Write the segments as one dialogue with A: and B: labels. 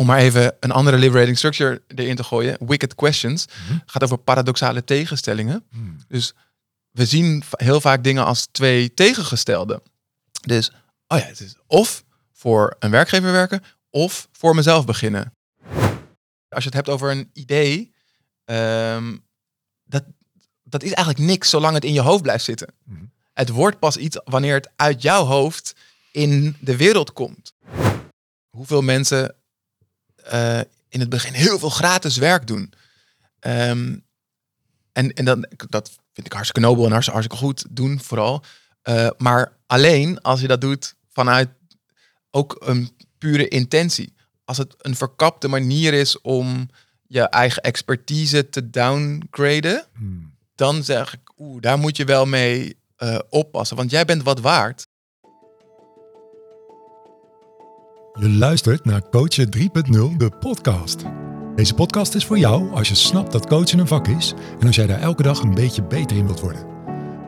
A: om maar even een andere liberating structure erin te gooien. Wicked questions. Gaat over paradoxale tegenstellingen. Dus we zien heel vaak dingen als twee tegengestelde. Dus, oh ja, het is of voor een werkgever werken of voor mezelf beginnen. Als je het hebt over een idee, ehm, dat, dat is eigenlijk niks zolang het in je hoofd blijft zitten.
B: Mhm.
A: Het wordt pas iets wanneer het uit jouw hoofd in de wereld komt. Hoeveel mensen eh, in het begin heel veel gratis werk doen. Ehm, en en dan, dat vind ik hartstikke nobel en hartstikke, hartstikke goed doen vooral. Eh, maar alleen als je dat doet vanuit ook een pure intentie. Als het een verkapte manier is om je eigen expertise te downgraden,
B: Hmm.
A: dan zeg ik, oeh, daar moet je wel mee eh, oppassen. Want jij bent wat waard.
B: Je luistert naar Coachen 3.0, de podcast. Deze podcast is voor jou als je snapt dat coachen een vak is en als jij daar elke dag een beetje beter in wilt worden.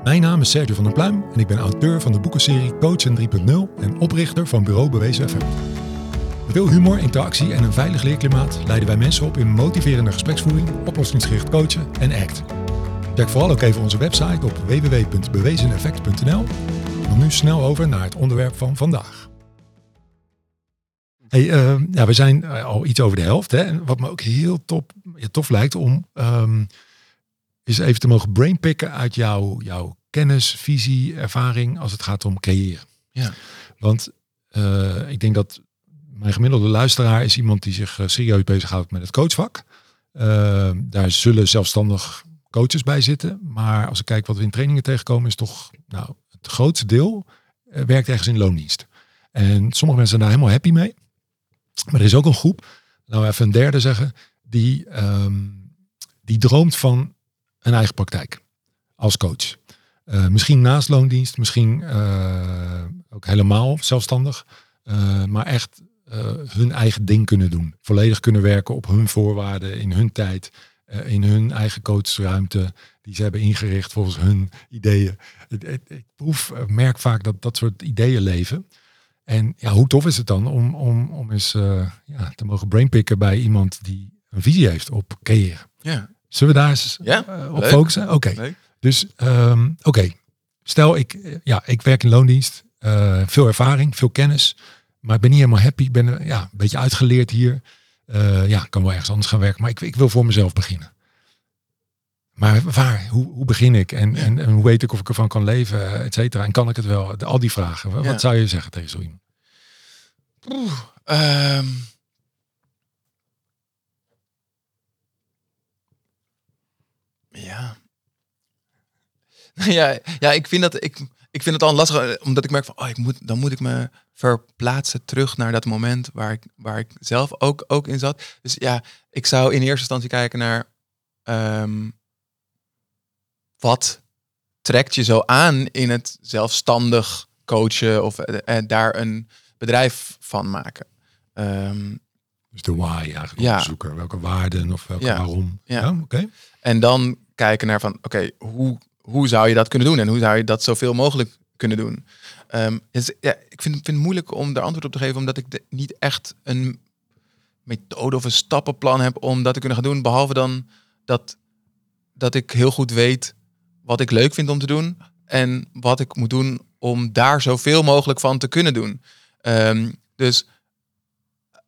B: Mijn naam is Sergio van der Pluim en ik ben auteur van de boekenserie Coachen 3.0 en oprichter van Bureau Bewezen FM. Met veel humor, interactie en een veilig leerklimaat leiden wij mensen op in motiverende gespreksvoering, oplossingsgericht coachen en ACT. Check vooral ook even onze website op www.bewezeneffect.nl. Dan nu snel over naar het onderwerp van vandaag. Hey, eh, ja, we zijn eh, al iets over de helft. Hè? En wat me ook heel top, ja, tof lijkt om ehm, is even te mogen brainpicken uit jouw, jouw kennis, visie, ervaring als het gaat om creëren.
A: Ja.
B: Want eh, ik denk dat mijn gemiddelde luisteraar is iemand die zich eh, serieus bezighoudt met het coachvak. Eh, daar zullen zelfstandig coaches bij zitten. Maar als ik kijk wat we in trainingen tegenkomen, is toch nou, het grootste deel werkt ergens in loondienst. En sommige mensen zijn daar helemaal happy mee. Maar er is ook een groep, nou even een derde zeggen, die, ehm, die droomt van een eigen praktijk als coach. Eh, misschien naast loondienst, misschien eh, ook helemaal zelfstandig. Eh, maar echt hun eigen ding kunnen doen. Volledig kunnen werken op hun voorwaarden, in hun tijd, in hun eigen coachruimte die ze hebben ingericht volgens hun ideeën. Ik proef, merk vaak dat dat soort ideeën leven. En ja, hoe tof is het dan om, om, om eens eh, ja, te mogen brainpicken bij iemand die een visie heeft op creëren.
A: Ja,
B: Zullen we daar eens
A: Ja,
B: eh, op
A: leuk.
B: focussen? Oké. Dus ehm, oké, stel ik, eh, ja, ik werk in loondienst, veel ervaring, veel kennis, maar ik ben niet helemaal happy. Ik ben ja, een beetje uitgeleerd hier. Ja, ik kan wel ergens anders gaan werken, maar ik, ik wil voor mezelf beginnen. Maar waar? Hoe, hoe begin ik? En, en, en hoe weet ik of ik ervan kan leven, et cetera? En kan ik het wel? Al die vragen. Wat,
A: Ja.
B: wat zou je zeggen tegen zo iemand?
A: Ehm. ja. ja. Ja, ik vind dat ik, ik vind het al lastig, eh, omdat ik merk van, oh, ik moet, dan moet ik me verplaatsen terug naar dat moment waar ik, waar ik zelf ook, ook in zat. Dus ja, ik zou in eerste instantie kijken naar ehm, wat trekt je zo aan in het zelfstandig coachen of eh, eh, daar een bedrijf van maken. Ehm,
B: Dus de why eigenlijk
A: Ja.
B: onderzoeken. Welke waarden of welke
A: Ja.
B: waarom.
A: Ja.
B: Ja, oké.
A: en dan kijken naar van, oké, hoe, hoe zou je dat kunnen doen? En hoe zou je dat zoveel mogelijk kunnen doen? Dus, ja, ik vind, vind het moeilijk om daar antwoord op te geven, omdat ik de- niet echt een methode of een stappenplan heb om dat te kunnen gaan doen. Behalve dan dat, dat ik heel goed weet wat ik leuk vind om te doen en wat ik moet doen om daar zoveel mogelijk van te kunnen doen. Ehm, dus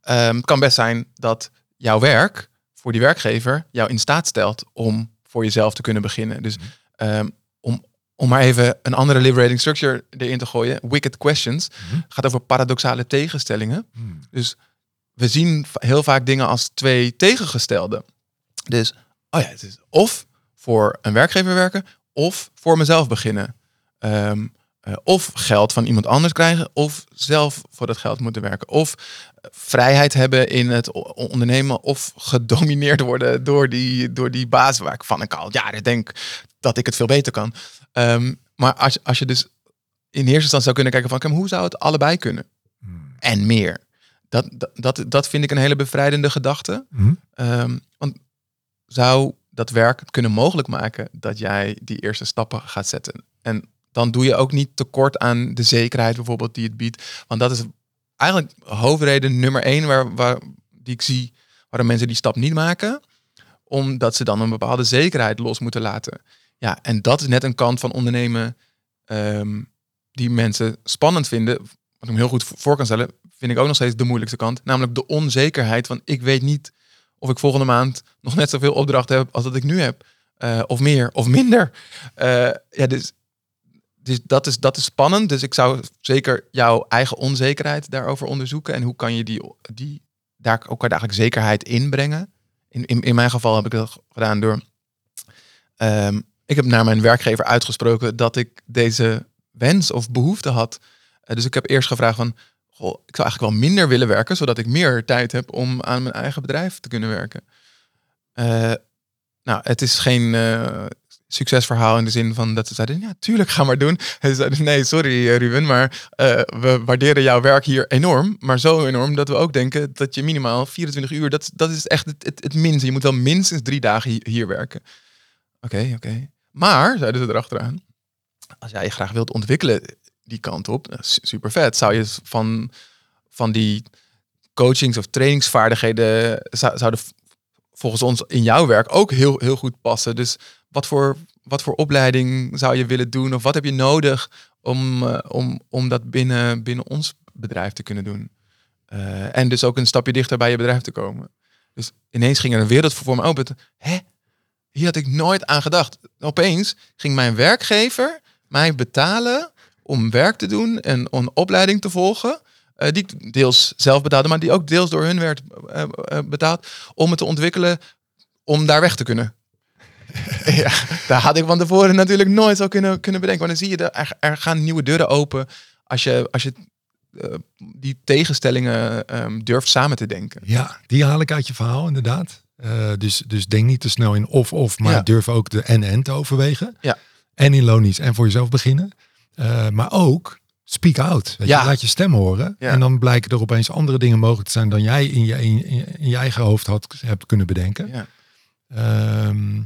A: ehm, het kan best zijn dat jouw werk voor die werkgever jou in staat stelt om voor jezelf te kunnen beginnen. Dus ehm, om, om maar even een andere liberating structure erin te gooien, wicked questions,
B: Mhm.
A: gaat over paradoxale tegenstellingen.
B: Hmm.
A: Dus we zien heel vaak dingen als twee tegengestelde. Dus, oh ja, het is of voor een werkgever werken, of voor mezelf beginnen. Ehm, eh, of geld van iemand anders krijgen, of zelf voor dat geld moeten werken. Of eh, vrijheid hebben in het ondernemen, of gedomineerd worden door die, door die baas waar ik van ik al jaren denk dat ik het veel beter kan. Ehm, maar als, als je dus in eerste instantie zou kunnen kijken van hoe zou het allebei kunnen?
B: Hmm.
A: en meer. Dat, dat, dat, dat vind ik een hele bevrijdende gedachte.
B: Hmm.
A: Ehm, want zou dat werk kunnen mogelijk maken dat jij die eerste stappen gaat zetten? En dan doe je ook niet tekort aan de zekerheid bijvoorbeeld die het biedt. Want dat is eigenlijk hoofdreden nummer één waar, waar, die ik zie waarom mensen die stap niet maken, omdat ze dan een bepaalde zekerheid los moeten laten. Ja, en dat is net een kant van ondernemen ehm, die mensen spannend vinden. Wat ik me heel goed voor kan stellen, vind ik ook nog steeds de moeilijkste kant. Namelijk de onzekerheid van ik weet niet of ik volgende maand nog net zoveel opdrachten heb als dat ik nu heb. Eh, of meer of minder. Uh, ja, dus, dus dat, is, dat is spannend. Dus ik zou zeker jouw eigen onzekerheid daarover onderzoeken. En hoe kan je die, die daar ook eigenlijk zekerheid inbrengen. In, in, in mijn geval heb ik dat gedaan door. Um, ik heb naar mijn werkgever uitgesproken dat ik deze wens of behoefte had. Uh, dus ik heb eerst gevraagd van, goh, ik zou eigenlijk wel minder willen werken, zodat ik meer tijd heb om aan mijn eigen bedrijf te kunnen werken. Uh, nou, het is geen uh, succesverhaal in de zin van dat ze zeiden, ja, tuurlijk, ga maar doen. En ze zeiden, nee, sorry Ruben, maar we waarderen jouw werk hier enorm. Maar zo enorm dat we ook denken dat je minimaal 24 uur, dat, dat is echt het, het, minste. Je moet wel minstens drie dagen hier, hier werken. Oké, oké. Maar, zeiden ze erachteraan, als jij je graag wilt ontwikkelen die kant op, super vet. Zou je van, van die coachings- of trainingsvaardigheden zouden volgens ons in jouw werk ook heel, heel goed passen. Dus wat voor, wat voor opleiding zou je willen doen? Of wat heb je nodig om, uh, om, om dat binnen, binnen ons bedrijf te kunnen doen? Uh, en dus ook een stapje dichter bij je bedrijf te komen. Dus ineens ging er een wereld voor me open. Hè? Hier had ik nooit aan gedacht. Opeens ging mijn werkgever mij betalen om werk te doen en een opleiding te volgen. Uh, die ik deels zelf betaalde, maar die ook deels door hun werd uh, betaald. Om het te ontwikkelen, om daar weg te kunnen. ja, daar had ik van tevoren natuurlijk nooit zo kunnen, kunnen bedenken. Want dan zie je, er, er gaan nieuwe deuren open als je, als je die tegenstellingen um, durft samen te denken.
B: Ja, die haal ik uit je verhaal inderdaad. dus, dus denk niet te snel in of-of, maar ja. durf ook de en-en te overwegen.
A: Ja.
B: En in lonies en voor jezelf beginnen. Maar ook speak out. Weet
A: Ja.
B: je? Laat je stem horen.
A: Ja.
B: En dan blijken er opeens andere dingen mogelijk te zijn dan jij in je, in, je eigen hoofd had hebt kunnen bedenken.
A: Ja.
B: Ehm,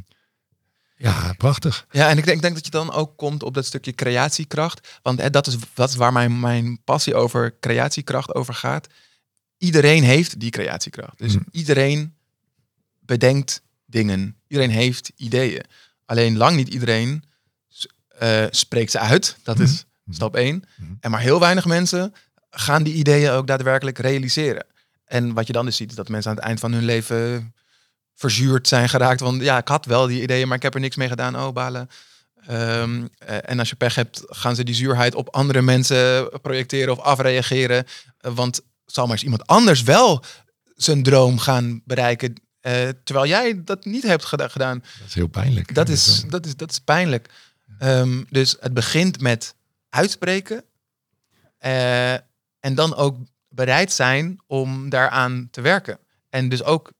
B: ja, prachtig.
A: Ja, en ik denk, ik denk dat je dan ook komt op dat stukje creatiekracht. Want hè, dat, is, dat is waar mijn, mijn passie over creatiekracht over gaat. Iedereen heeft die creatiekracht. Dus
B: Mm.
A: iedereen bedenkt dingen. Iedereen heeft ideeën. Alleen lang niet iedereen eh, spreekt ze uit. Dat is stap één.
B: Mhm.
A: En maar heel weinig mensen gaan die ideeën ook daadwerkelijk realiseren. En wat je dan dus ziet, is dat mensen aan het eind van hun leven verzuurd zijn geraakt. Want ja, ik had wel die ideeën, maar ik heb er niks mee gedaan. Oh, balen. Ehm, eh, en als je pech hebt, gaan ze die zuurheid op andere mensen projecteren of afreageren. Eh, want zal maar eens iemand anders wel zijn droom gaan bereiken. terwijl jij dat niet hebt geda- gedaan.
B: Dat is heel pijnlijk.
A: Dat is, dat is, dat is pijnlijk. Ehm, dus het begint met uitspreken. eh, en dan ook bereid zijn om daaraan te werken. En dus ook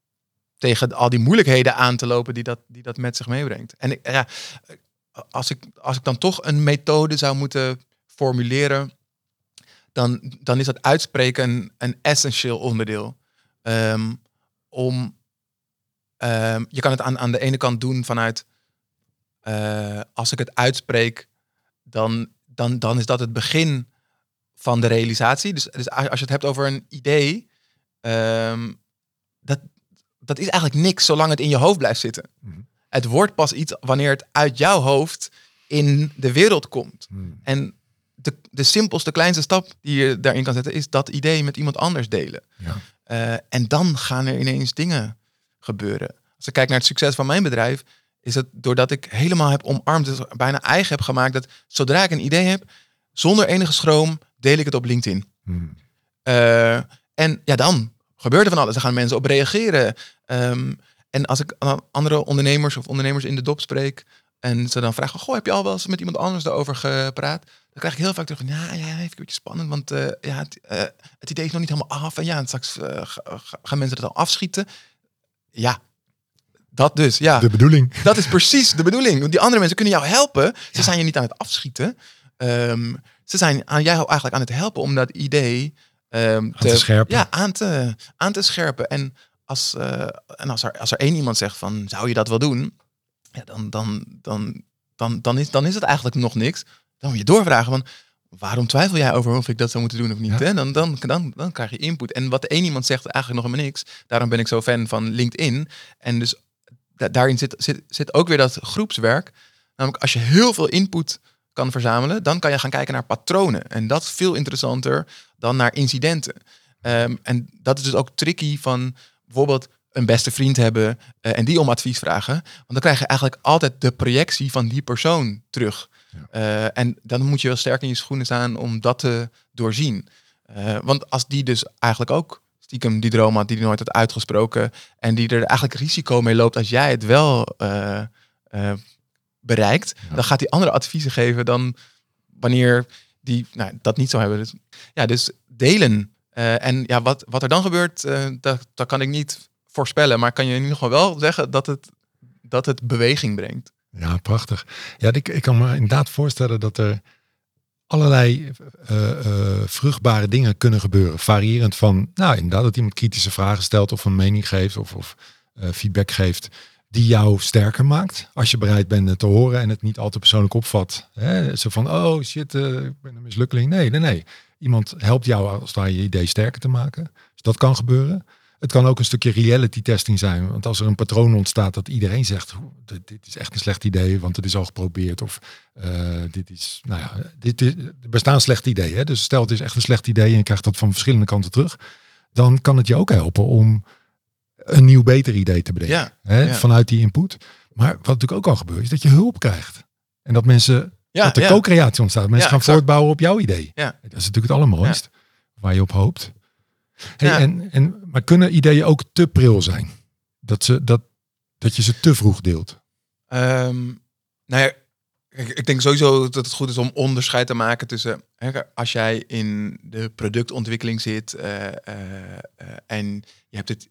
A: tegen al die moeilijkheden aan te lopen die dat, die dat met zich meebrengt. En ik, ja, als, ik, als ik dan toch een methode zou moeten formuleren, dan, dan is dat uitspreken een, een essentieel onderdeel. Ehm, om, ehm, je kan het aan, aan de ene kant doen vanuit, als ik het uitspreek, dan, dan, dan is dat het begin van de realisatie. Dus, dus als je het hebt over een idee, ehm, dat, dat is eigenlijk niks zolang het in je hoofd blijft zitten.
B: Mhm.
A: Het wordt pas iets wanneer het uit jouw hoofd in de wereld komt.
B: Hmm.
A: En de, de simpelste, kleinste stap die je daarin kan zetten, is dat idee met iemand anders delen.
B: Ja.
A: Eh, en dan gaan er ineens dingen gebeuren. Als ik kijk naar het succes van mijn bedrijf, is het doordat ik helemaal heb omarmd, dus bijna eigen heb gemaakt, dat zodra ik een idee heb, zonder enige schroom, deel ik het op LinkedIn.
B: Hmm.
A: Eh, en ja, dan gebeurt er van alles. Dan gaan mensen op reageren. Ehm, en als ik aan andere ondernemers of ondernemers in de dop spreek en ze dan vragen, goh, heb je al wel eens met iemand anders daarover gepraat? Dan krijg ik heel vaak terug van, ja, ja, even een beetje spannend, want eh, ja, het, eh, het idee is nog niet helemaal af. En ja, en straks ga- ga- gaan mensen het al afschieten. Ja, dat dus, ja.
B: De bedoeling.
A: Dat is precies de bedoeling. Want die andere mensen kunnen jou helpen. Ze zijn je niet aan het afschieten. Ehm, ze zijn aan jou eigenlijk aan het helpen om dat idee ehm,
B: te scherpen.
A: Ja, aan te, aan te scherpen. En als, eh, en als, er, als er één iemand zegt van zou je dat wel doen? Ja, dan, dan, dan, dan, dan, is, dan is het eigenlijk nog niks. Dan moet je doorvragen van waarom twijfel jij over of ik dat zou moeten doen of niet? Hè? Dan, dan, dan, dan krijg je input. En wat één iemand zegt, eigenlijk nog helemaal niks. Daarom ben ik zo fan van LinkedIn. En dus daarin zit, zit, zit ook weer dat groepswerk. Namelijk als je heel veel input kan verzamelen, dan kan je gaan kijken naar patronen. En dat is veel interessanter dan naar incidenten. Ehm, en dat is dus ook tricky van bijvoorbeeld een beste vriend hebben uh, en die om advies vragen. Want dan krijg je eigenlijk altijd de projectie van die persoon terug. Uh, en dan moet je wel sterk in je schoenen staan om dat te doorzien. Uh, want als die dus eigenlijk ook stiekem die droom had die hij nooit had uitgesproken en die er eigenlijk risico mee loopt als jij het wel bereikt, dan gaat hij andere adviezen geven dan wanneer die nou, dat niet zou hebben. Dus, ja, dus delen. Uh, en ja, wat, wat er dan gebeurt, dat, dat kan ik niet voorspellen. Maar kan je in ieder geval wel zeggen dat het, dat het beweging brengt.
B: Ja, prachtig. Ja, ik, ik kan me inderdaad voorstellen dat er allerlei uh, vruchtbare dingen kunnen gebeuren. Variërend van, nou inderdaad, dat iemand kritische vragen stelt of een mening geeft of, of feedback geeft die jou sterker maakt. Als je bereid bent te horen en het niet altijd persoonlijk opvat. Hè? Zo van, oh shit, ik ben een mislukkeling. Nee, nee, nee. Iemand helpt jou als daar je idee sterker te maken. Dus dat kan gebeuren. Het kan ook een stukje reality testing zijn. Want als er een patroon ontstaat dat iedereen zegt, dit is echt een slecht idee, want het is al geprobeerd. Of uh, dit is, nou ja, dit is, er bestaan slechte ideeën. Dus stel het is echt een slecht idee en je krijgt dat van verschillende kanten terug. Dan kan het je ook helpen om een nieuw beter idee te bedenken. hè, Vanuit die input. Maar wat natuurlijk ook al gebeurt, is dat je hulp krijgt. En dat mensen, ja, dat de co-creatie ontstaat. Mensen gaan voortbouwen op jouw idee. Dat is natuurlijk het allermooist. Waar je op hoopt. Hey, en, en, maar kunnen ideeën ook te pril zijn? Dat, ze, dat, dat je ze te vroeg deelt?
A: Um, nou ja, ik, denk sowieso dat het goed is om onderscheid te maken tussen hè, als jij in de productontwikkeling zit uh, uh, uh, en je hebt het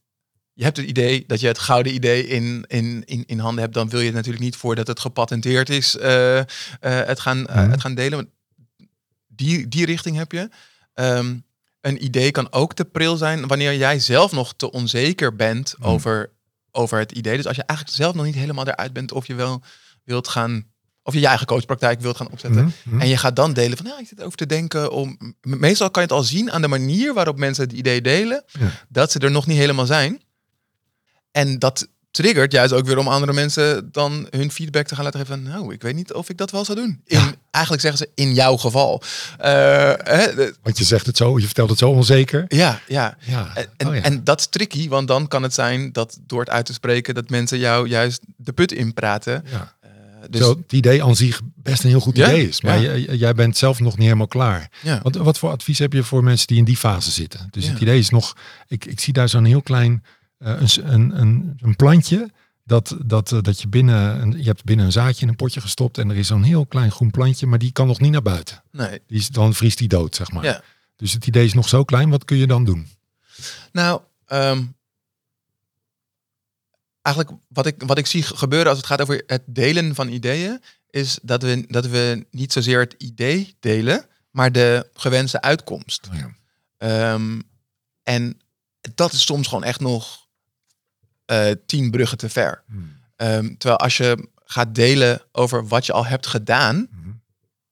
A: je hebt het idee dat je het gouden idee in, in, in, in handen hebt, dan wil je het natuurlijk niet voordat het gepatenteerd is uh, uh, het, gaan, uh, het gaan delen. Die, die richting heb je. Um, een idee kan ook te pril zijn wanneer jij zelf nog te onzeker bent mm. over, over het idee. Dus als je eigenlijk zelf nog niet helemaal eruit bent of je wel wilt gaan of je je eigen coachpraktijk wilt gaan opzetten. Mm -hmm. En je gaat dan delen van, ja, ik zit over te denken om... Meestal kan je het al zien aan de manier waarop mensen het idee delen, ja. dat ze er nog niet helemaal zijn. En dat triggert juist ook weer om andere mensen dan hun feedback te gaan laten geven van, nou, ik weet niet of ik dat wel zou doen. In, Eigenlijk zeggen ze in jouw geval. Uh,
B: hè, want je zegt het zo, je vertelt het zo onzeker.
A: Ja, ja. ja. En, oh, ja. en dat is tricky, want dan kan het zijn dat door het uit te spreken dat mensen jou juist de put inpraten. Ja.
B: Uh, dus zo, het idee aan zich best een heel goed idee is, maar jij bent zelf nog niet helemaal klaar. Wat, wat voor advies heb je voor mensen die in die fase zitten? Dus het idee is nog, ik, ik zie daar zo'n heel klein uh, een, een, een, plantje dat, dat, uh, dat je binnen, een, je hebt binnen een zaadje in een potje gestopt en er is zo'n heel klein groen plantje, maar die kan nog niet naar buiten.
A: Nee.
B: Die is, dan vriest die dood, zeg maar. Ja. Dus het idee is nog zo klein, wat kun je dan doen?
A: Nou, um, eigenlijk wat ik, wat ik zie gebeuren als het gaat over het delen van ideeën, is dat we, dat we niet zozeer het idee delen, maar de gewenste uitkomst. Oh ja. um, en dat is soms gewoon echt nog uh, tien bruggen te ver. Hmm. Um, terwijl als je gaat delen over wat je al hebt gedaan hmm.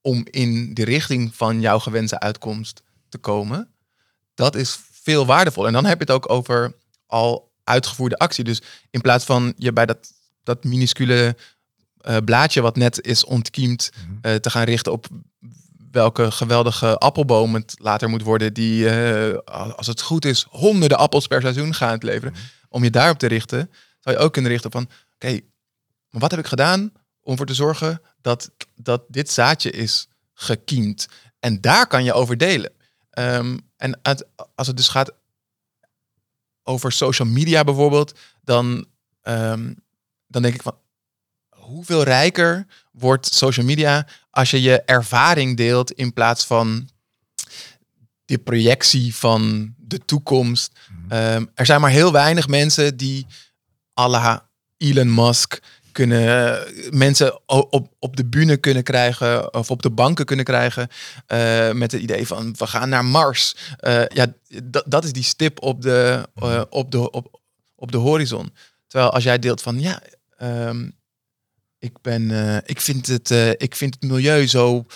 A: om in de richting van jouw gewenste uitkomst te komen, dat is veel waardevol. En dan heb je het ook over al uitgevoerde actie. Dus in plaats van je bij dat, dat minuscule uh, blaadje wat net is ontkiemd hmm. uh, te gaan richten op welke geweldige appelboom het later moet worden, die, uh, als het goed is, honderden appels per seizoen gaat leveren. Om je daarop te richten, zou je ook kunnen richten van, oké, maar wat heb ik gedaan om ervoor te zorgen dat, dat dit zaadje is gekiemd? En daar kan je over delen. Um, en als het dus gaat over social media bijvoorbeeld, dan, um, dan denk ik van, hoeveel rijker wordt social media als je je ervaring deelt in plaats van de projectie van de toekomst. Mhm. Um, er zijn maar heel weinig mensen die à Elon Musk kunnen mensen op, op de bühne kunnen krijgen of op de banken kunnen krijgen uh, met het idee van we gaan naar Mars. Uh, ja, dat is die stip op de, uh, op, de, op, op de horizon. Terwijl als jij deelt van ja, um, ik, ben, ik, vind het, ik vind het milieu zo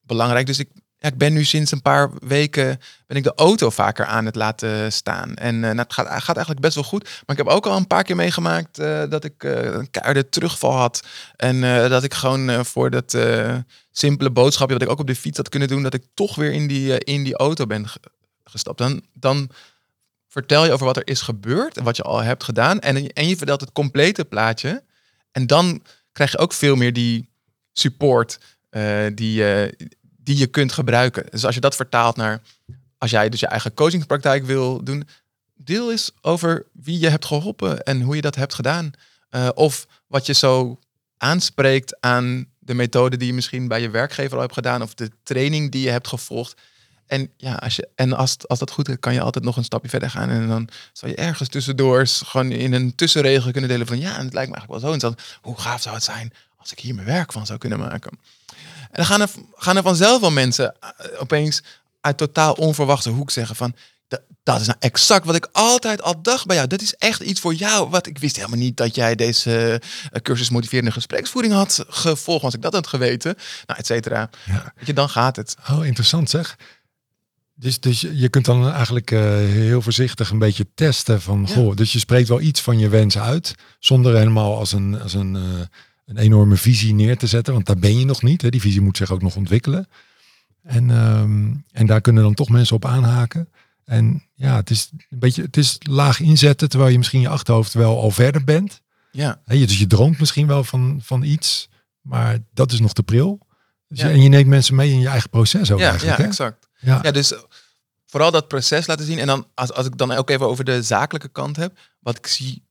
A: belangrijk. Dus ik, ja, ik ben nu sinds een paar weken ben ik de auto vaker aan het laten staan. En uh, nou, het gaat, gaat eigenlijk best wel goed. Maar ik heb ook al een paar keer meegemaakt uh, dat ik uh, een keiharde terugval had. En dat ik gewoon voor dat simpele boodschapje wat ik ook op de fiets had kunnen doen, dat ik toch weer in die, in die auto ben gestapt. Dan, dan vertel je over wat er is gebeurd en wat je al hebt gedaan. En, en je vertelt het complete plaatje. En dan krijg je ook veel meer die support die, die je kunt gebruiken. Dus als je dat vertaalt naar, als jij dus je eigen coachingspraktijk wil doen, deel eens over wie je hebt geholpen en hoe je dat hebt gedaan. Uh, of wat je zo aanspreekt aan de methode die je misschien bij je werkgever al hebt gedaan, of de training die je hebt gevolgd. En ja, als, je, en als, als dat goed is, kan je altijd nog een stapje verder gaan. En dan zou je ergens tussendoor gewoon in een tussenregel kunnen delen van ja, en het lijkt me eigenlijk wel zo. En dan, hoe gaaf zou het zijn als ik hier mijn werk van zou kunnen maken. En dan gaan er, gaan er vanzelf wel mensen eh, opeens uit totaal onverwachte hoek zeggen van... Dat is nou exact wat ik altijd al dacht bij jou. Dat is echt iets voor jou. Wat ik wist helemaal niet dat jij deze uh, cursus motiverende gespreksvoering had gevolgd. Als ik dat had geweten. Nou, et cetera. Ja. je, dan gaat het.
B: Oh, interessant zeg. Dus, dus je kunt dan eigenlijk uh, heel voorzichtig een beetje testen van, goh, dus je spreekt wel iets van je wens uit, zonder helemaal als een, als een, uh, een enorme visie neer te zetten, want daar ben je nog niet. Hè. Die visie moet zich ook nog ontwikkelen. En, um, en daar kunnen dan toch mensen op aanhaken. En ja, het is een beetje, het is laag inzetten, terwijl je misschien je achterhoofd wel al verder bent.
A: Ja.
B: He, dus je droomt misschien wel van, van iets, maar dat is nog te pril. Dus ja. je, en je neemt mensen mee in je eigen proces ook
A: ja,
B: eigenlijk.
A: Ja, exact. Ja. ja, dus vooral dat proces laten zien. En dan als, als ik dan ook even over de zakelijke kant heb, wat ik zie,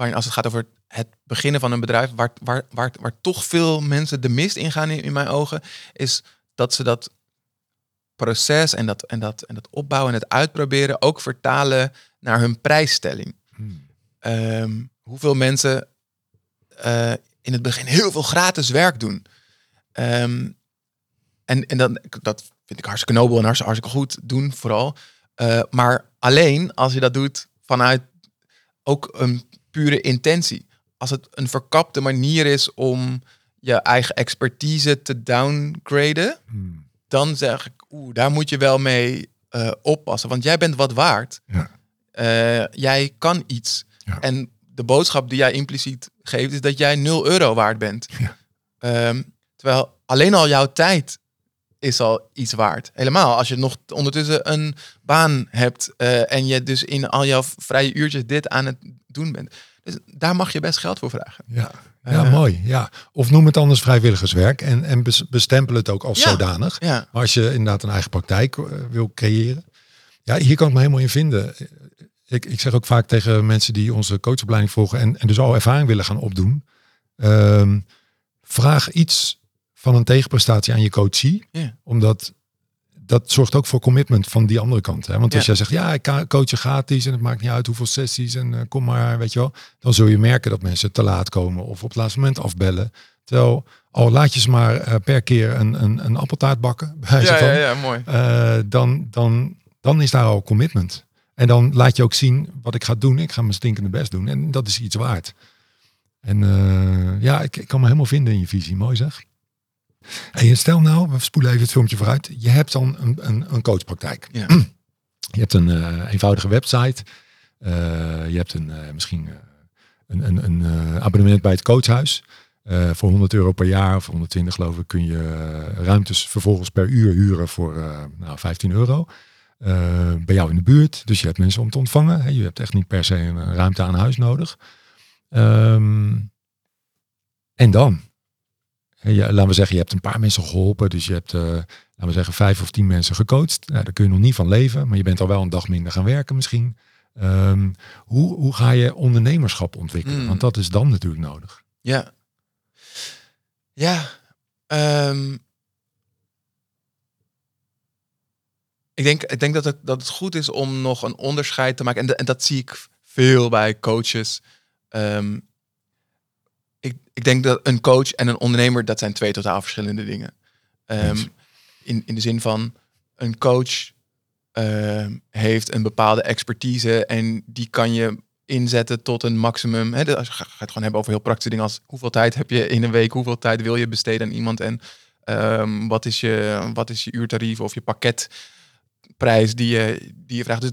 A: waarin als het gaat over het beginnen van een bedrijf, waar, waar, waar, waar toch veel mensen de mist ingaan in, in mijn ogen, is dat ze dat proces en dat, en, dat, en dat opbouwen en het uitproberen ook vertalen naar hun prijsstelling. Hmm. Ehm, hoeveel mensen uh, in het begin heel veel gratis werk doen. Um, en en dan, dat vind ik hartstikke nobel en hartstikke goed doen vooral. Uh, maar alleen als je dat doet vanuit ook een pure intentie als het een verkapte manier is om je eigen expertise te downgraden, hmm. dan zeg ik, oeh, daar moet je wel mee uh, oppassen. Want jij bent wat waard.
B: Ja.
A: Uh, jij kan iets. Ja. En de boodschap die jij impliciet geeft, is dat jij 0 euro waard bent.
B: Ja.
A: Um, terwijl alleen al jouw tijd is al iets waard. Helemaal als je nog ondertussen een baan hebt uh, en je dus in al jouw vrije uurtjes dit aan het doen bent. Dus daar mag je best geld voor vragen.
B: Ja, ja uh, mooi. Ja. Of noem het anders vrijwilligerswerk en, en bestempel het ook als zodanig.
A: Ja.
B: Maar als je inderdaad een eigen praktijk uh, wil creëren. Ja, hier kan ik me helemaal in vinden. Ik, ik zeg ook vaak tegen mensen die onze coachopleiding volgen en, en dus al ervaring willen gaan opdoen. Um, vraag iets van een tegenprestatie aan je coachie.
A: Ja.
B: Omdat dat zorgt ook voor commitment van die andere kant. Hè? Want als jij zegt, ja, ik coach je gratis en het maakt niet uit hoeveel sessies en uh, kom maar, weet je wel. Dan zul je merken dat mensen te laat komen of op het laatste moment afbellen. Terwijl, al laat je ze maar uh, per keer een, een, een appeltaart bakken, bij
A: ja,
B: van,
A: ja, ja, mooi.
B: Uh, dan, dan, dan is daar al commitment. En dan laat je ook zien wat ik ga doen. Ik ga mijn stinkende best doen. En dat is iets waard. En ja, ik, ik kan me helemaal vinden in je visie. Mooi zeg. En stel nou, we spoelen even het filmpje vooruit. Je hebt dan een, een, een coachpraktijk.
A: Ja.
B: Je hebt een uh, eenvoudige website. Uh, je hebt een, uh, misschien een, een, een abonnement bij het coachhuis. voor 100 euro per jaar of 120 geloof ik kun je ruimtes vervolgens per uur huren voor nou, 15 euro. bij jou in de buurt. Dus je hebt mensen om te ontvangen. Je hebt echt niet per se een ruimte aan huis nodig. Um, en dan? Ja, laten we zeggen, je hebt een paar mensen geholpen. Dus je hebt, uh, laten we zeggen, vijf of tien mensen gecoacht. Nou, daar kun je nog niet van leven, maar je bent al wel een dag minder gaan werken misschien. Um, hoe, hoe ga je ondernemerschap ontwikkelen?
A: Mm.
B: Want dat is dan natuurlijk nodig.
A: Ja. Ja. Um, ik denk, ik denk dat, het, dat het goed is om nog een onderscheid te maken. En, de, en dat zie ik veel bij coaches. Um, ik, ik denk dat een coach en een ondernemer, dat zijn twee totaal verschillende dingen. Um, in, in de zin van, een coach uh, heeft een bepaalde expertise en die kan je inzetten tot een maximum. Hè, als je gaat het gewoon hebben over heel praktische dingen als hoeveel tijd heb je in een week, hoeveel tijd wil je besteden aan iemand en Ehm, wat, is je, wat is je uurtarief of je pakketprijs die je, die je vraagt? Dus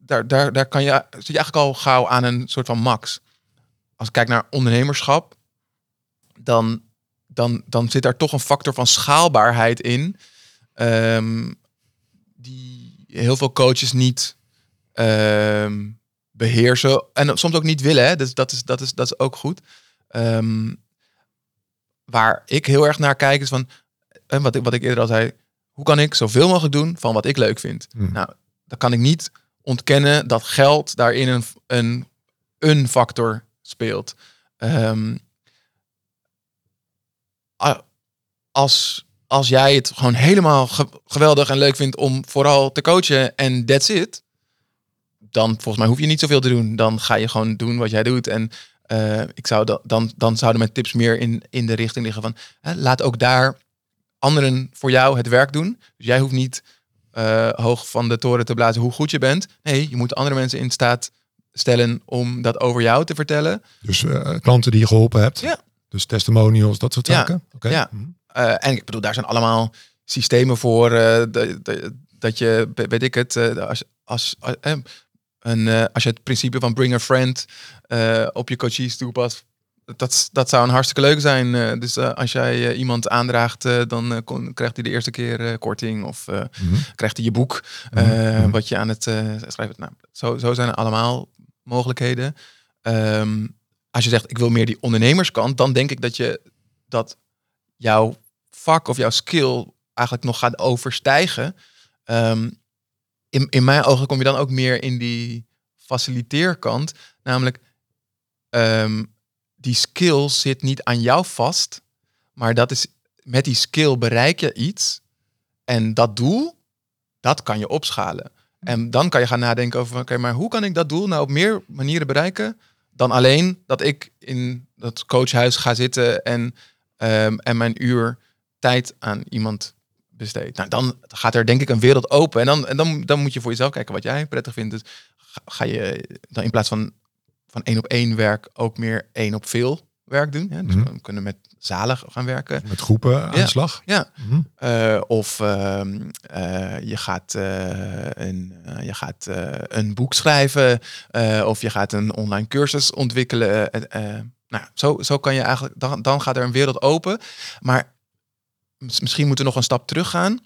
A: daar, daar, daar kan je, zit je eigenlijk al gauw aan een soort van max. Als ik kijk naar ondernemerschap, dan, dan, dan zit daar toch een factor van schaalbaarheid in. ehm, die heel veel coaches niet ehm, beheersen. En soms ook niet willen. Hè? Dus dat is, dat is, dat is ook goed. Ehm, waar ik heel erg naar kijk is van, en wat ik, wat ik eerder al zei, hoe kan ik zoveel mogelijk doen van wat ik leuk vind?
B: Hmm.
A: Nou, dan kan ik niet ontkennen dat geld daarin een, een, een factor speelt. Ehm, als, als jij het gewoon helemaal ge- geweldig en leuk vindt om vooral te coachen en that's it, dan volgens mij hoef je niet zoveel te doen. Dan ga je gewoon doen wat jij doet. En eh, ik zou da- dan, dan zouden mijn tips meer in, in de richting liggen van hè, laat ook daar anderen voor jou het werk doen. Dus jij hoeft niet eh, hoog van de toren te blazen hoe goed je bent. Nee, je moet andere mensen in staat stellen om dat over jou te vertellen.
B: Dus eh, klanten die je geholpen hebt.
A: Ja.
B: Dus testimonials, dat soort
A: Ja.
B: zaken. Oké.
A: Ja.
B: Mhm.
A: Eh, en ik bedoel, daar zijn allemaal systemen voor. eh, dat, je, weet ik het, als, als, als, een, als je het principe van bring a friend op je coaches toepast. Dat, dat zou een hartstikke leuk zijn. Dus als jij iemand aandraagt, dan kon- krijgt hij de eerste keer korting. Of
B: Mhm.
A: krijgt hij je boek
B: Mhm.
A: wat je aan het schrijven. Nou, zo, zo zijn er allemaal mogelijkheden. Ehm, als je zegt, ik wil meer die ondernemerskant, dan denk ik dat je dat jouw vak of jouw skill eigenlijk nog gaat overstijgen. Ehm, in, in mijn ogen kom je dan ook meer in die faciliteerkant. Namelijk, ehm, die skill zit niet aan jou vast, maar dat is met die skill bereik je iets. En dat doel, dat kan je opschalen. En dan kan je gaan nadenken over, oké, maar hoe kan ik dat doel nou op meer manieren bereiken dan alleen dat ik in dat coachhuis ga zitten en, ehm, en mijn uur tijd aan iemand besteed. Nou, dan gaat er denk ik een wereld open. En dan, en dan, dan moet je voor jezelf kijken wat jij prettig vindt. Dus ga, ga je dan in plaats van, van één op één werk ook meer één op veel werk doen. Hè? Dus
B: Mhm.
A: we kunnen met zalen gaan werken.
B: Met groepen aan de slag.
A: Ja.
B: Mhm.
A: Eh, of ehm, eh, je gaat, eh, een, je gaat een boek schrijven. of je gaat een online cursus ontwikkelen. nou, zo, zo kan je eigenlijk, dan, dan gaat er een wereld open. Maar mis- misschien moeten we nog een stap terug gaan.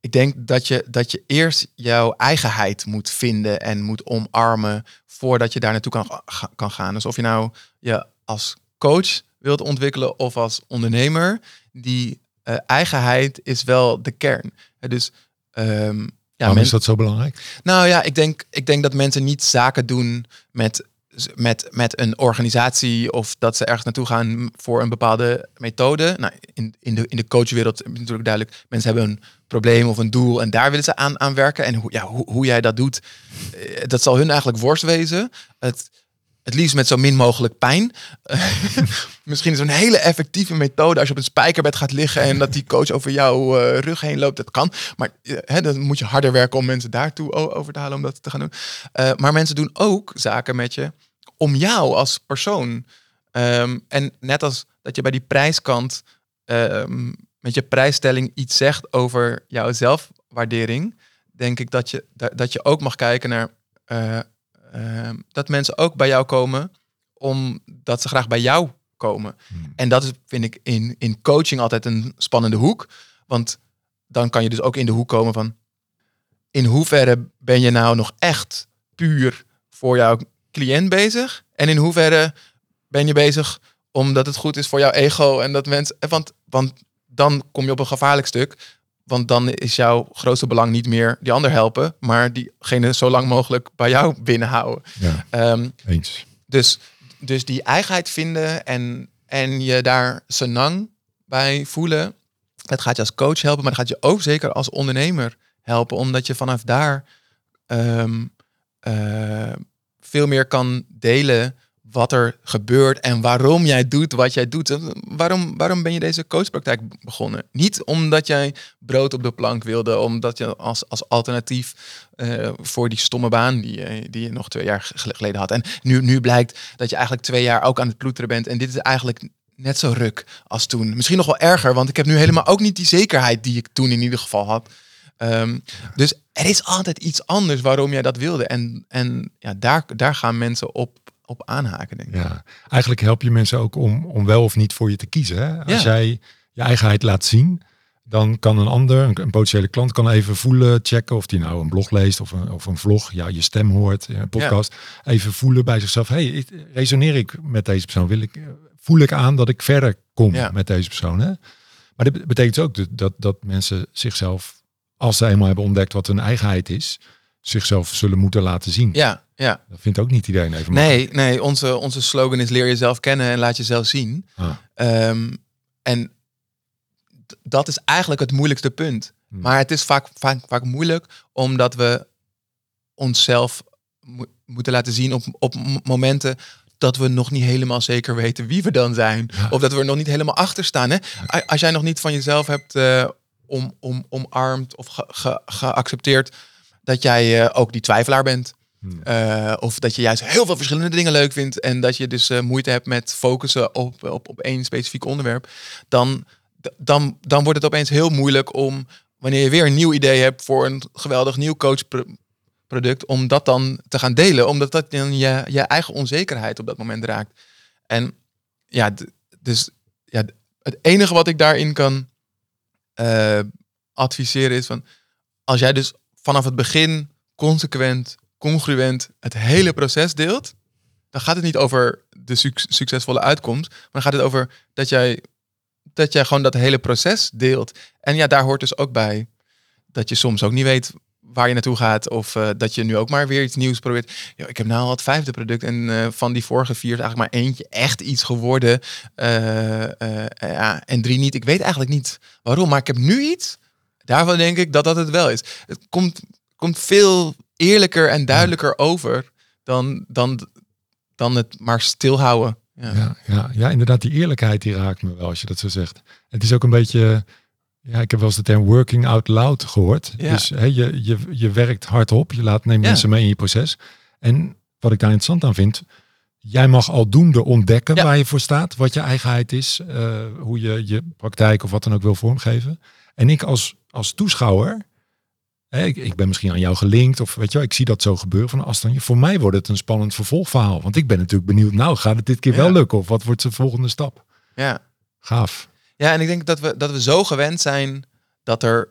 A: Ik denk dat je, dat je eerst jouw eigenheid moet vinden en moet omarmen voordat je daar naartoe kan, kan gaan. Dus of je nou je als coach wilt ontwikkelen of als ondernemer, die eh, eigenheid is wel de kern. Dus ehm, ja,
B: Waarom
A: men-
B: is dat zo belangrijk?
A: nou ja, ik denk, ik denk dat mensen niet zaken doen met, met, met een organisatie of dat ze ergens naartoe gaan voor een bepaalde methode. Nou, in, in, de, in de coachwereld is natuurlijk duidelijk, mensen hebben een probleem of een doel en daar willen ze aan, aan werken. En hoe, ja, hoe, hoe jij dat doet, eh, dat zal hun eigenlijk worst wezen. Het, het liefst met zo min mogelijk pijn. Misschien is een hele effectieve methode als je op een spijkerbed gaat liggen en dat die coach over jouw eh, rug heen loopt. Dat kan. Maar eh, hè, dan moet je harder werken om mensen daartoe over te halen om dat te gaan doen. Eh, maar mensen doen ook zaken met je om jou als persoon. Ehm, en net als dat je bij die prijskant ehm, met je prijsstelling iets zegt over jouw zelfwaardering, denk ik dat je, da- dat je ook mag kijken naar eh, ehm, dat mensen ook bij jou komen omdat ze graag bij jou komen.
B: Hmm.
A: En dat is, vind ik, in, in coaching altijd een spannende hoek. Want dan kan je dus ook in de hoek komen van... in hoeverre ben je nou nog echt puur voor jouw cliënt bezig? En in hoeverre ben je bezig omdat het goed is voor jouw ego en dat mensen... Want, want dan kom je op een gevaarlijk stuk. Want dan is jouw grootste belang niet meer die ander helpen... maar diegene zo lang mogelijk bij jou binnenhouden.
B: Ja,
A: Ehm,
B: eens.
A: dus, dus die eigenheid vinden en, en je daar senang bij voelen, dat gaat je als coach helpen, maar dat gaat je ook zeker als ondernemer helpen, omdat je vanaf daar ehm, eh, veel meer kan delen wat er gebeurt en waarom jij doet wat jij doet. Waarom, waarom ben je deze coachpraktijk begonnen? Niet omdat jij brood op de plank wilde, omdat je als, als alternatief eh, voor die stomme baan die je, die je nog twee jaar gel- geleden had. En nu, nu blijkt dat je eigenlijk twee jaar ook aan het ploeteren bent. En dit is eigenlijk net zo ruk als toen. Misschien nog wel erger, want ik heb nu helemaal ook niet die zekerheid die ik toen in ieder geval had. Ehm, dus er is altijd iets anders waarom jij dat wilde. En, en ja, daar, daar gaan mensen op, op aanhaken, denk ik.
B: Ja, eigenlijk help je mensen ook om, om wel of niet voor je te kiezen. Hè? Als
A: Ja.
B: jij je eigenheid laat zien, dan kan een ander, een, een potentiële klant, kan even voelen, checken of die nou een blog leest of een, of een vlog, ja, je stem hoort, een podcast. Even voelen bij zichzelf, hey, ik- resoneer ik met deze persoon? Wil ik, voel ik aan dat ik verder kom
A: Ja.
B: met deze persoon? Hè? Maar dit betekent ook dat, dat, dat mensen zichzelf, als ze eenmaal hebben ontdekt wat hun eigenheid is, zichzelf zullen moeten laten zien.
A: Ja, ja.
B: Dat vindt ook niet iedereen even
A: Nee, nee onze, onze slogan is leer jezelf kennen en laat jezelf zien.
B: makkelijk.
A: Ehm, en dat is eigenlijk het moeilijkste punt.
B: Hmm.
A: Maar het is vaak, vaak, vaak moeilijk omdat we onszelf mo- moeten laten zien op, op momenten dat we nog niet helemaal zeker weten wie we dan zijn.
B: Ja.
A: Of dat we er nog niet helemaal achter staan. Hè? Als jij nog niet van jezelf hebt eh, om, om, omarmd of ge- ge- geaccepteerd dat jij eh, ook die twijfelaar bent.
B: Hmm.
A: Eh, of dat je juist heel veel verschillende dingen leuk vindt. En dat je dus eh, moeite hebt met focussen op, op, op één specifiek onderwerp. Dan, dan, dan wordt het opeens heel moeilijk om, wanneer je weer een nieuw idee hebt voor een geweldig nieuw coachproduct, om dat dan te gaan delen. Omdat dat dan je, je eigen onzekerheid op dat moment raakt. En ja, dus ja, het enige wat ik daarin kan adviseren is van, als jij dus vanaf het begin consequent, congruent het hele proces deelt, dan gaat het niet over de suc- succesvolle uitkomst, maar dan gaat het over dat jij, dat jij gewoon dat hele proces deelt. En ja, daar hoort dus ook bij dat je soms ook niet weet waar je naartoe gaat of eh, dat je nu ook maar weer iets nieuws probeert. Ik heb nou al het vijfde product en eh, van die vorige vier is eigenlijk maar eentje echt iets geworden eh, ja, en drie niet. Ik weet eigenlijk niet waarom, maar ik heb nu iets. Daarvan denk ik dat dat het wel is. Het komt, komt veel eerlijker en duidelijker over dan, dan, dan het maar stilhouden. Ja.
B: Ja, ja, ja, inderdaad, die eerlijkheid die raakt me wel als je dat zo zegt. Het is ook een beetje, ja, ik heb wel eens de term working out loud gehoord.
A: Ja.
B: Dus hè, je, je, je werkt hardop, je laat neemt mensen mee in je proces. En wat ik daar interessant aan vind, jij mag aldoende ontdekken waar je voor staat, wat je eigenheid is, eh, hoe je je praktijk of wat dan ook wil vormgeven. En ik als, als toeschouwer, hè, ik, ik ben misschien aan jou gelinkt of weet je wel, ik zie dat zo gebeuren van afstandje. Voor mij wordt het een spannend vervolgverhaal, want ik ben natuurlijk benieuwd, nou gaat het dit keer
A: Ja.
B: wel lukken of wat wordt de volgende stap?
A: Ja.
B: Gaaf.
A: Ja, en ik denk dat we, dat we zo gewend zijn dat er,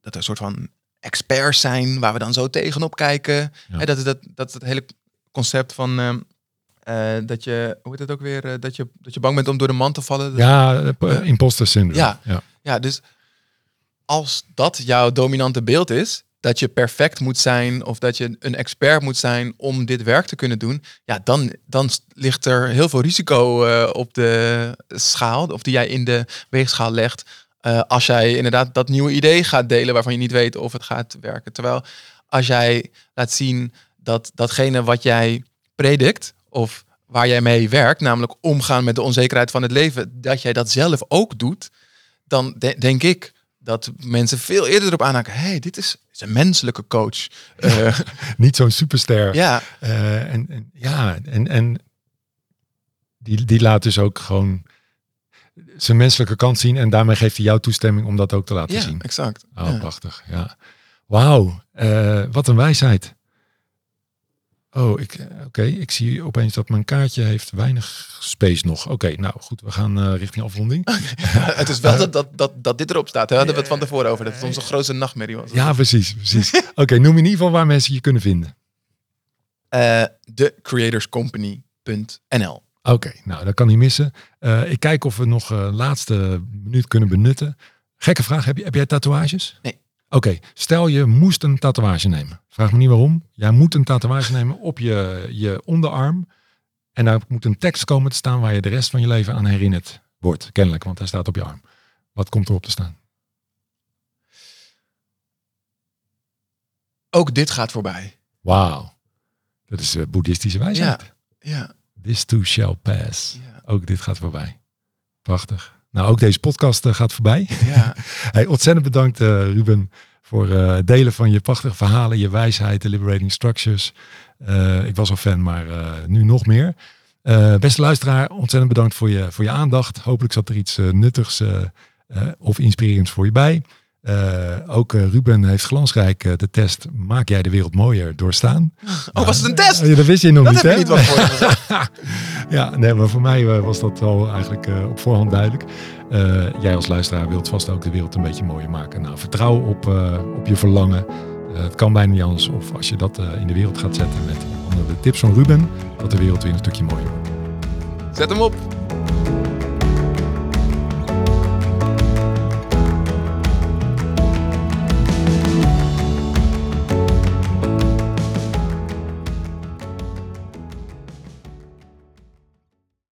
A: dat er een soort van experts zijn waar we dan zo tegenop kijken.
B: Ja.
A: Hè, dat, is dat, dat het hele concept van ehm, eh, dat je, hoe heet het ook weer, eh, dat, je, dat je bang bent om door de man te vallen.
B: Ja, eh, imposter syndrome.
A: Ja.
B: ja.
A: Ja, dus als dat jouw dominante beeld is, dat je perfect moet zijn of dat je een expert moet zijn om dit werk te kunnen doen, ja, dan, dan ligt er heel veel risico eh, op de schaal, of die jij in de weegschaal legt, eh, als jij inderdaad dat nieuwe idee gaat delen waarvan je niet weet of het gaat werken. Terwijl als jij laat zien dat datgene wat jij predikt of waar jij mee werkt, namelijk omgaan met de onzekerheid van het leven, dat jij dat zelf ook doet, dan de- denk ik dat mensen veel eerder erop aanhaken. Hey, dit is, is een menselijke coach. Eh,
B: Niet zo'n superster.
A: ja,
B: Eh, en, en, ja, en, en die, die laat dus ook gewoon zijn menselijke kant zien. En daarmee geeft hij jouw toestemming om dat ook te laten
A: ja,
B: zien.
A: exact.
B: Oh,
A: Ja.
B: prachtig. Ja. Wauw, eh, wat een wijsheid. Oh, ik, eh, oké, ik zie opeens dat mijn kaartje heeft weinig space nog. Oké, nou goed, we gaan eh, richting afronding.
A: het is wel dat, dat, dat, dat dit erop staat. Hè? Hadden we het van tevoren over. Dat het onze grootste nachtmerrie was.
B: Ja, precies, precies. Oké, noem in ieder geval waar mensen je kunnen vinden.
A: Eh, thecreatorscompany.nl
B: Oké, nou dat kan niet missen. Eh, ik kijk of we nog een laatste minuut kunnen benutten. Gekke vraag, heb, je, heb jij tatoeages?
A: Nee.
B: Oké, stel je moest een tatoeage nemen. Vraag me niet waarom. Jij moet een tatoeage nemen op je, je onderarm. En daar moet een tekst komen te staan waar je de rest van je leven aan herinnerd wordt. Kennelijk, want hij staat op je arm. Wat komt erop te staan?
A: Ook dit gaat voorbij.
B: Wauw. Dat is eh, boeddhistische wijsheid.
A: Ja,
B: This too shall pass.
A: ja,
B: Ook dit gaat voorbij. Prachtig. Nou, ook deze podcast eh, gaat voorbij.
A: ja.
B: Hey, ontzettend bedankt eh, Ruben voor eh, het delen van je prachtige verhalen, je wijsheid, de Liberating Structures. Ik was al fan, maar nu nog meer. Uh, beste luisteraar, ontzettend bedankt voor je, voor je aandacht. Hopelijk zat er iets uh, nuttigs uh, of inspirerends voor je bij. Ook Ruben heeft glansrijk de test Maak jij de wereld mooier doorstaan.
A: Oh, was het een test?
B: Ja, dat wist je nog
A: dat
B: niet,
A: heb
B: hè?
A: je niet wat voor
B: Ja, nee, maar voor mij was dat al eigenlijk op voorhand duidelijk. jij als luisteraar wilt vast ook de wereld een beetje mooier maken. Nou, vertrouw op, op je verlangen. het kan bijna niet anders. Of als je dat in de wereld gaat zetten met onder de tips van Ruben, dat de wereld weer een stukje mooier wordt.
A: Zet hem op.